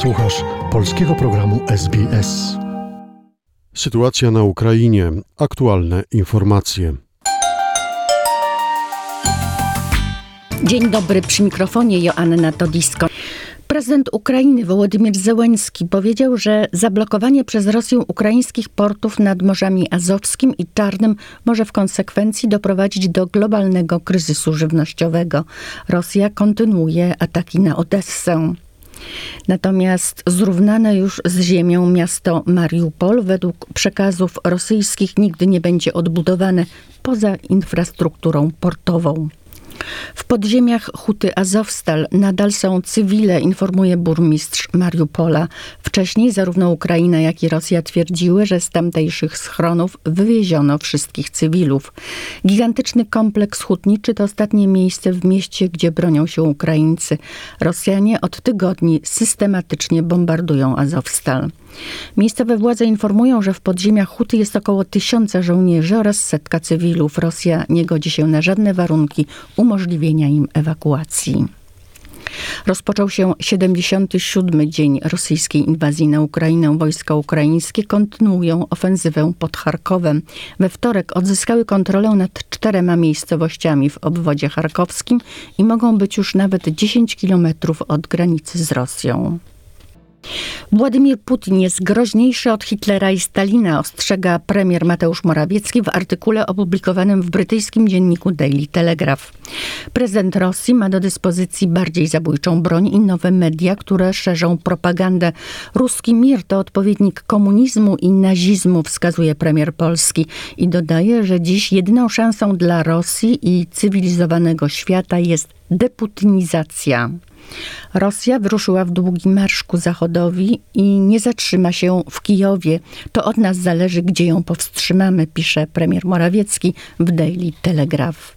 Słuchasz polskiego programu SBS. Sytuacja na Ukrainie. Aktualne informacje. Dzień dobry, przy mikrofonie Joanna Todisko. Prezydent Ukrainy Wołodymyr Zełenski powiedział, że zablokowanie przez Rosję ukraińskich portów nad Morzami Azowskim i Czarnym może w konsekwencji doprowadzić do globalnego kryzysu żywnościowego. Rosja kontynuuje ataki na Odessę. Natomiast zrównane już z ziemią miasto Mariupol według przekazów rosyjskich nigdy nie będzie odbudowane poza infrastrukturą portową. W podziemiach Huty Azowstal nadal są cywile, informuje burmistrz Mariupola. Wcześniej zarówno Ukraina, jak i Rosja twierdziły, że z tamtejszych schronów wywieziono wszystkich cywilów. Gigantyczny kompleks hutniczy to ostatnie miejsce w mieście, gdzie bronią się Ukraińcy. Rosjanie od tygodni systematycznie bombardują Azowstal. Miejscowe władze informują, że w podziemiach Huty jest około tysiąca żołnierzy oraz setka cywilów. Rosja nie godzi się na żadne warunki umożliwienia im ewakuacji. Rozpoczął się 77. dzień rosyjskiej inwazji na Ukrainę. Wojska ukraińskie kontynuują ofensywę pod Charkowem. We wtorek odzyskały kontrolę nad czterema miejscowościami w obwodzie charkowskim i mogą być już nawet 10 kilometrów od granicy z Rosją. Władimir Putin jest groźniejszy od Hitlera i Stalina, ostrzega premier Mateusz Morawiecki w artykule opublikowanym w brytyjskim dzienniku Daily Telegraph. Prezydent Rosji ma do dyspozycji bardziej zabójczą broń i nowe media, które szerzą propagandę. Ruski mir to odpowiednik komunizmu i nazizmu, wskazuje premier Polski i dodaje, że dziś jedyną szansą dla Rosji i cywilizowanego świata jest deputinizacja. Rosja wyruszyła w długi marsz ku zachodowi i nie zatrzyma się w Kijowie. To od nas zależy, gdzie ją powstrzymamy, pisze premier Morawiecki w Daily Telegraph.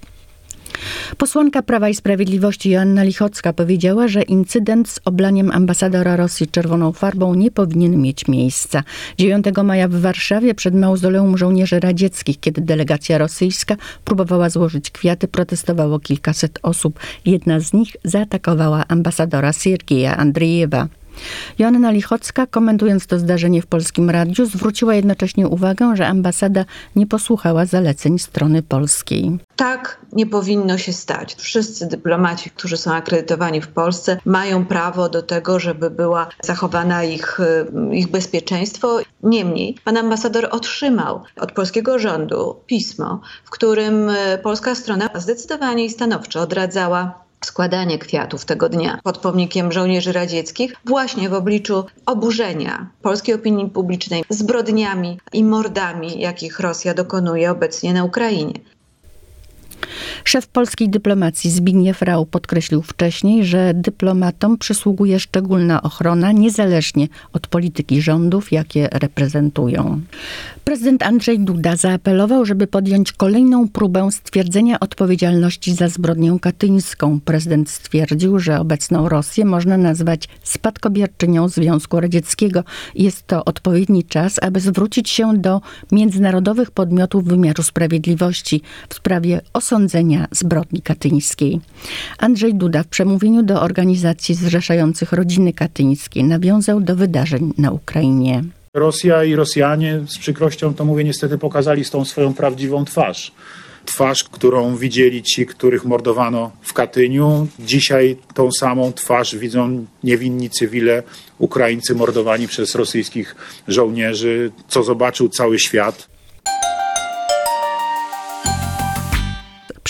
Posłanka Prawa i Sprawiedliwości Joanna Lichocka powiedziała, że incydent z oblaniem ambasadora Rosji czerwoną farbą nie powinien mieć miejsca. 9 maja w Warszawie przed mauzoleum żołnierzy radzieckich, kiedy delegacja rosyjska próbowała złożyć kwiaty, protestowało kilkaset osób. Jedna z nich zaatakowała ambasadora Siergieja Andrzejewa. Joanna Lichocka, komentując to zdarzenie w Polskim Radiu, zwróciła jednocześnie uwagę, że ambasada nie posłuchała zaleceń strony polskiej. Tak nie powinno się stać. Wszyscy dyplomaci, którzy są akredytowani w Polsce, mają prawo do tego, żeby była zachowana ich, ich bezpieczeństwo. Niemniej pan ambasador otrzymał od polskiego rządu pismo, w którym polska strona zdecydowanie i stanowczo odradzała składanie kwiatów tego dnia pod pomnikiem żołnierzy radzieckich, właśnie w obliczu oburzenia polskiej opinii publicznej zbrodniami i mordami, jakich Rosja dokonuje obecnie na Ukrainie. Szef polskiej dyplomacji Zbigniew Rau podkreślił wcześniej, że dyplomatom przysługuje szczególna ochrona niezależnie od polityki rządów, jakie reprezentują. Prezydent Andrzej Duda zaapelował, żeby podjąć kolejną próbę stwierdzenia odpowiedzialności za zbrodnię katyńską. Prezydent stwierdził, że obecną Rosję można nazwać spadkobierczynią Związku Radzieckiego. Jest to odpowiedni czas, aby zwrócić się do międzynarodowych podmiotów wymiaru sprawiedliwości w sprawie osądzenia zbrodni katyńskiej. Andrzej Duda w przemówieniu do organizacji zrzeszających rodziny katyńskie nawiązał do wydarzeń na Ukrainie. Rosja i Rosjanie, z przykrością to mówię, niestety pokazali z tą swoją prawdziwą twarz. Twarz, którą widzieli ci, których mordowano w Katyniu. Dzisiaj tą samą twarz widzą niewinni cywile, Ukraińcy mordowani przez rosyjskich żołnierzy, co zobaczył cały świat.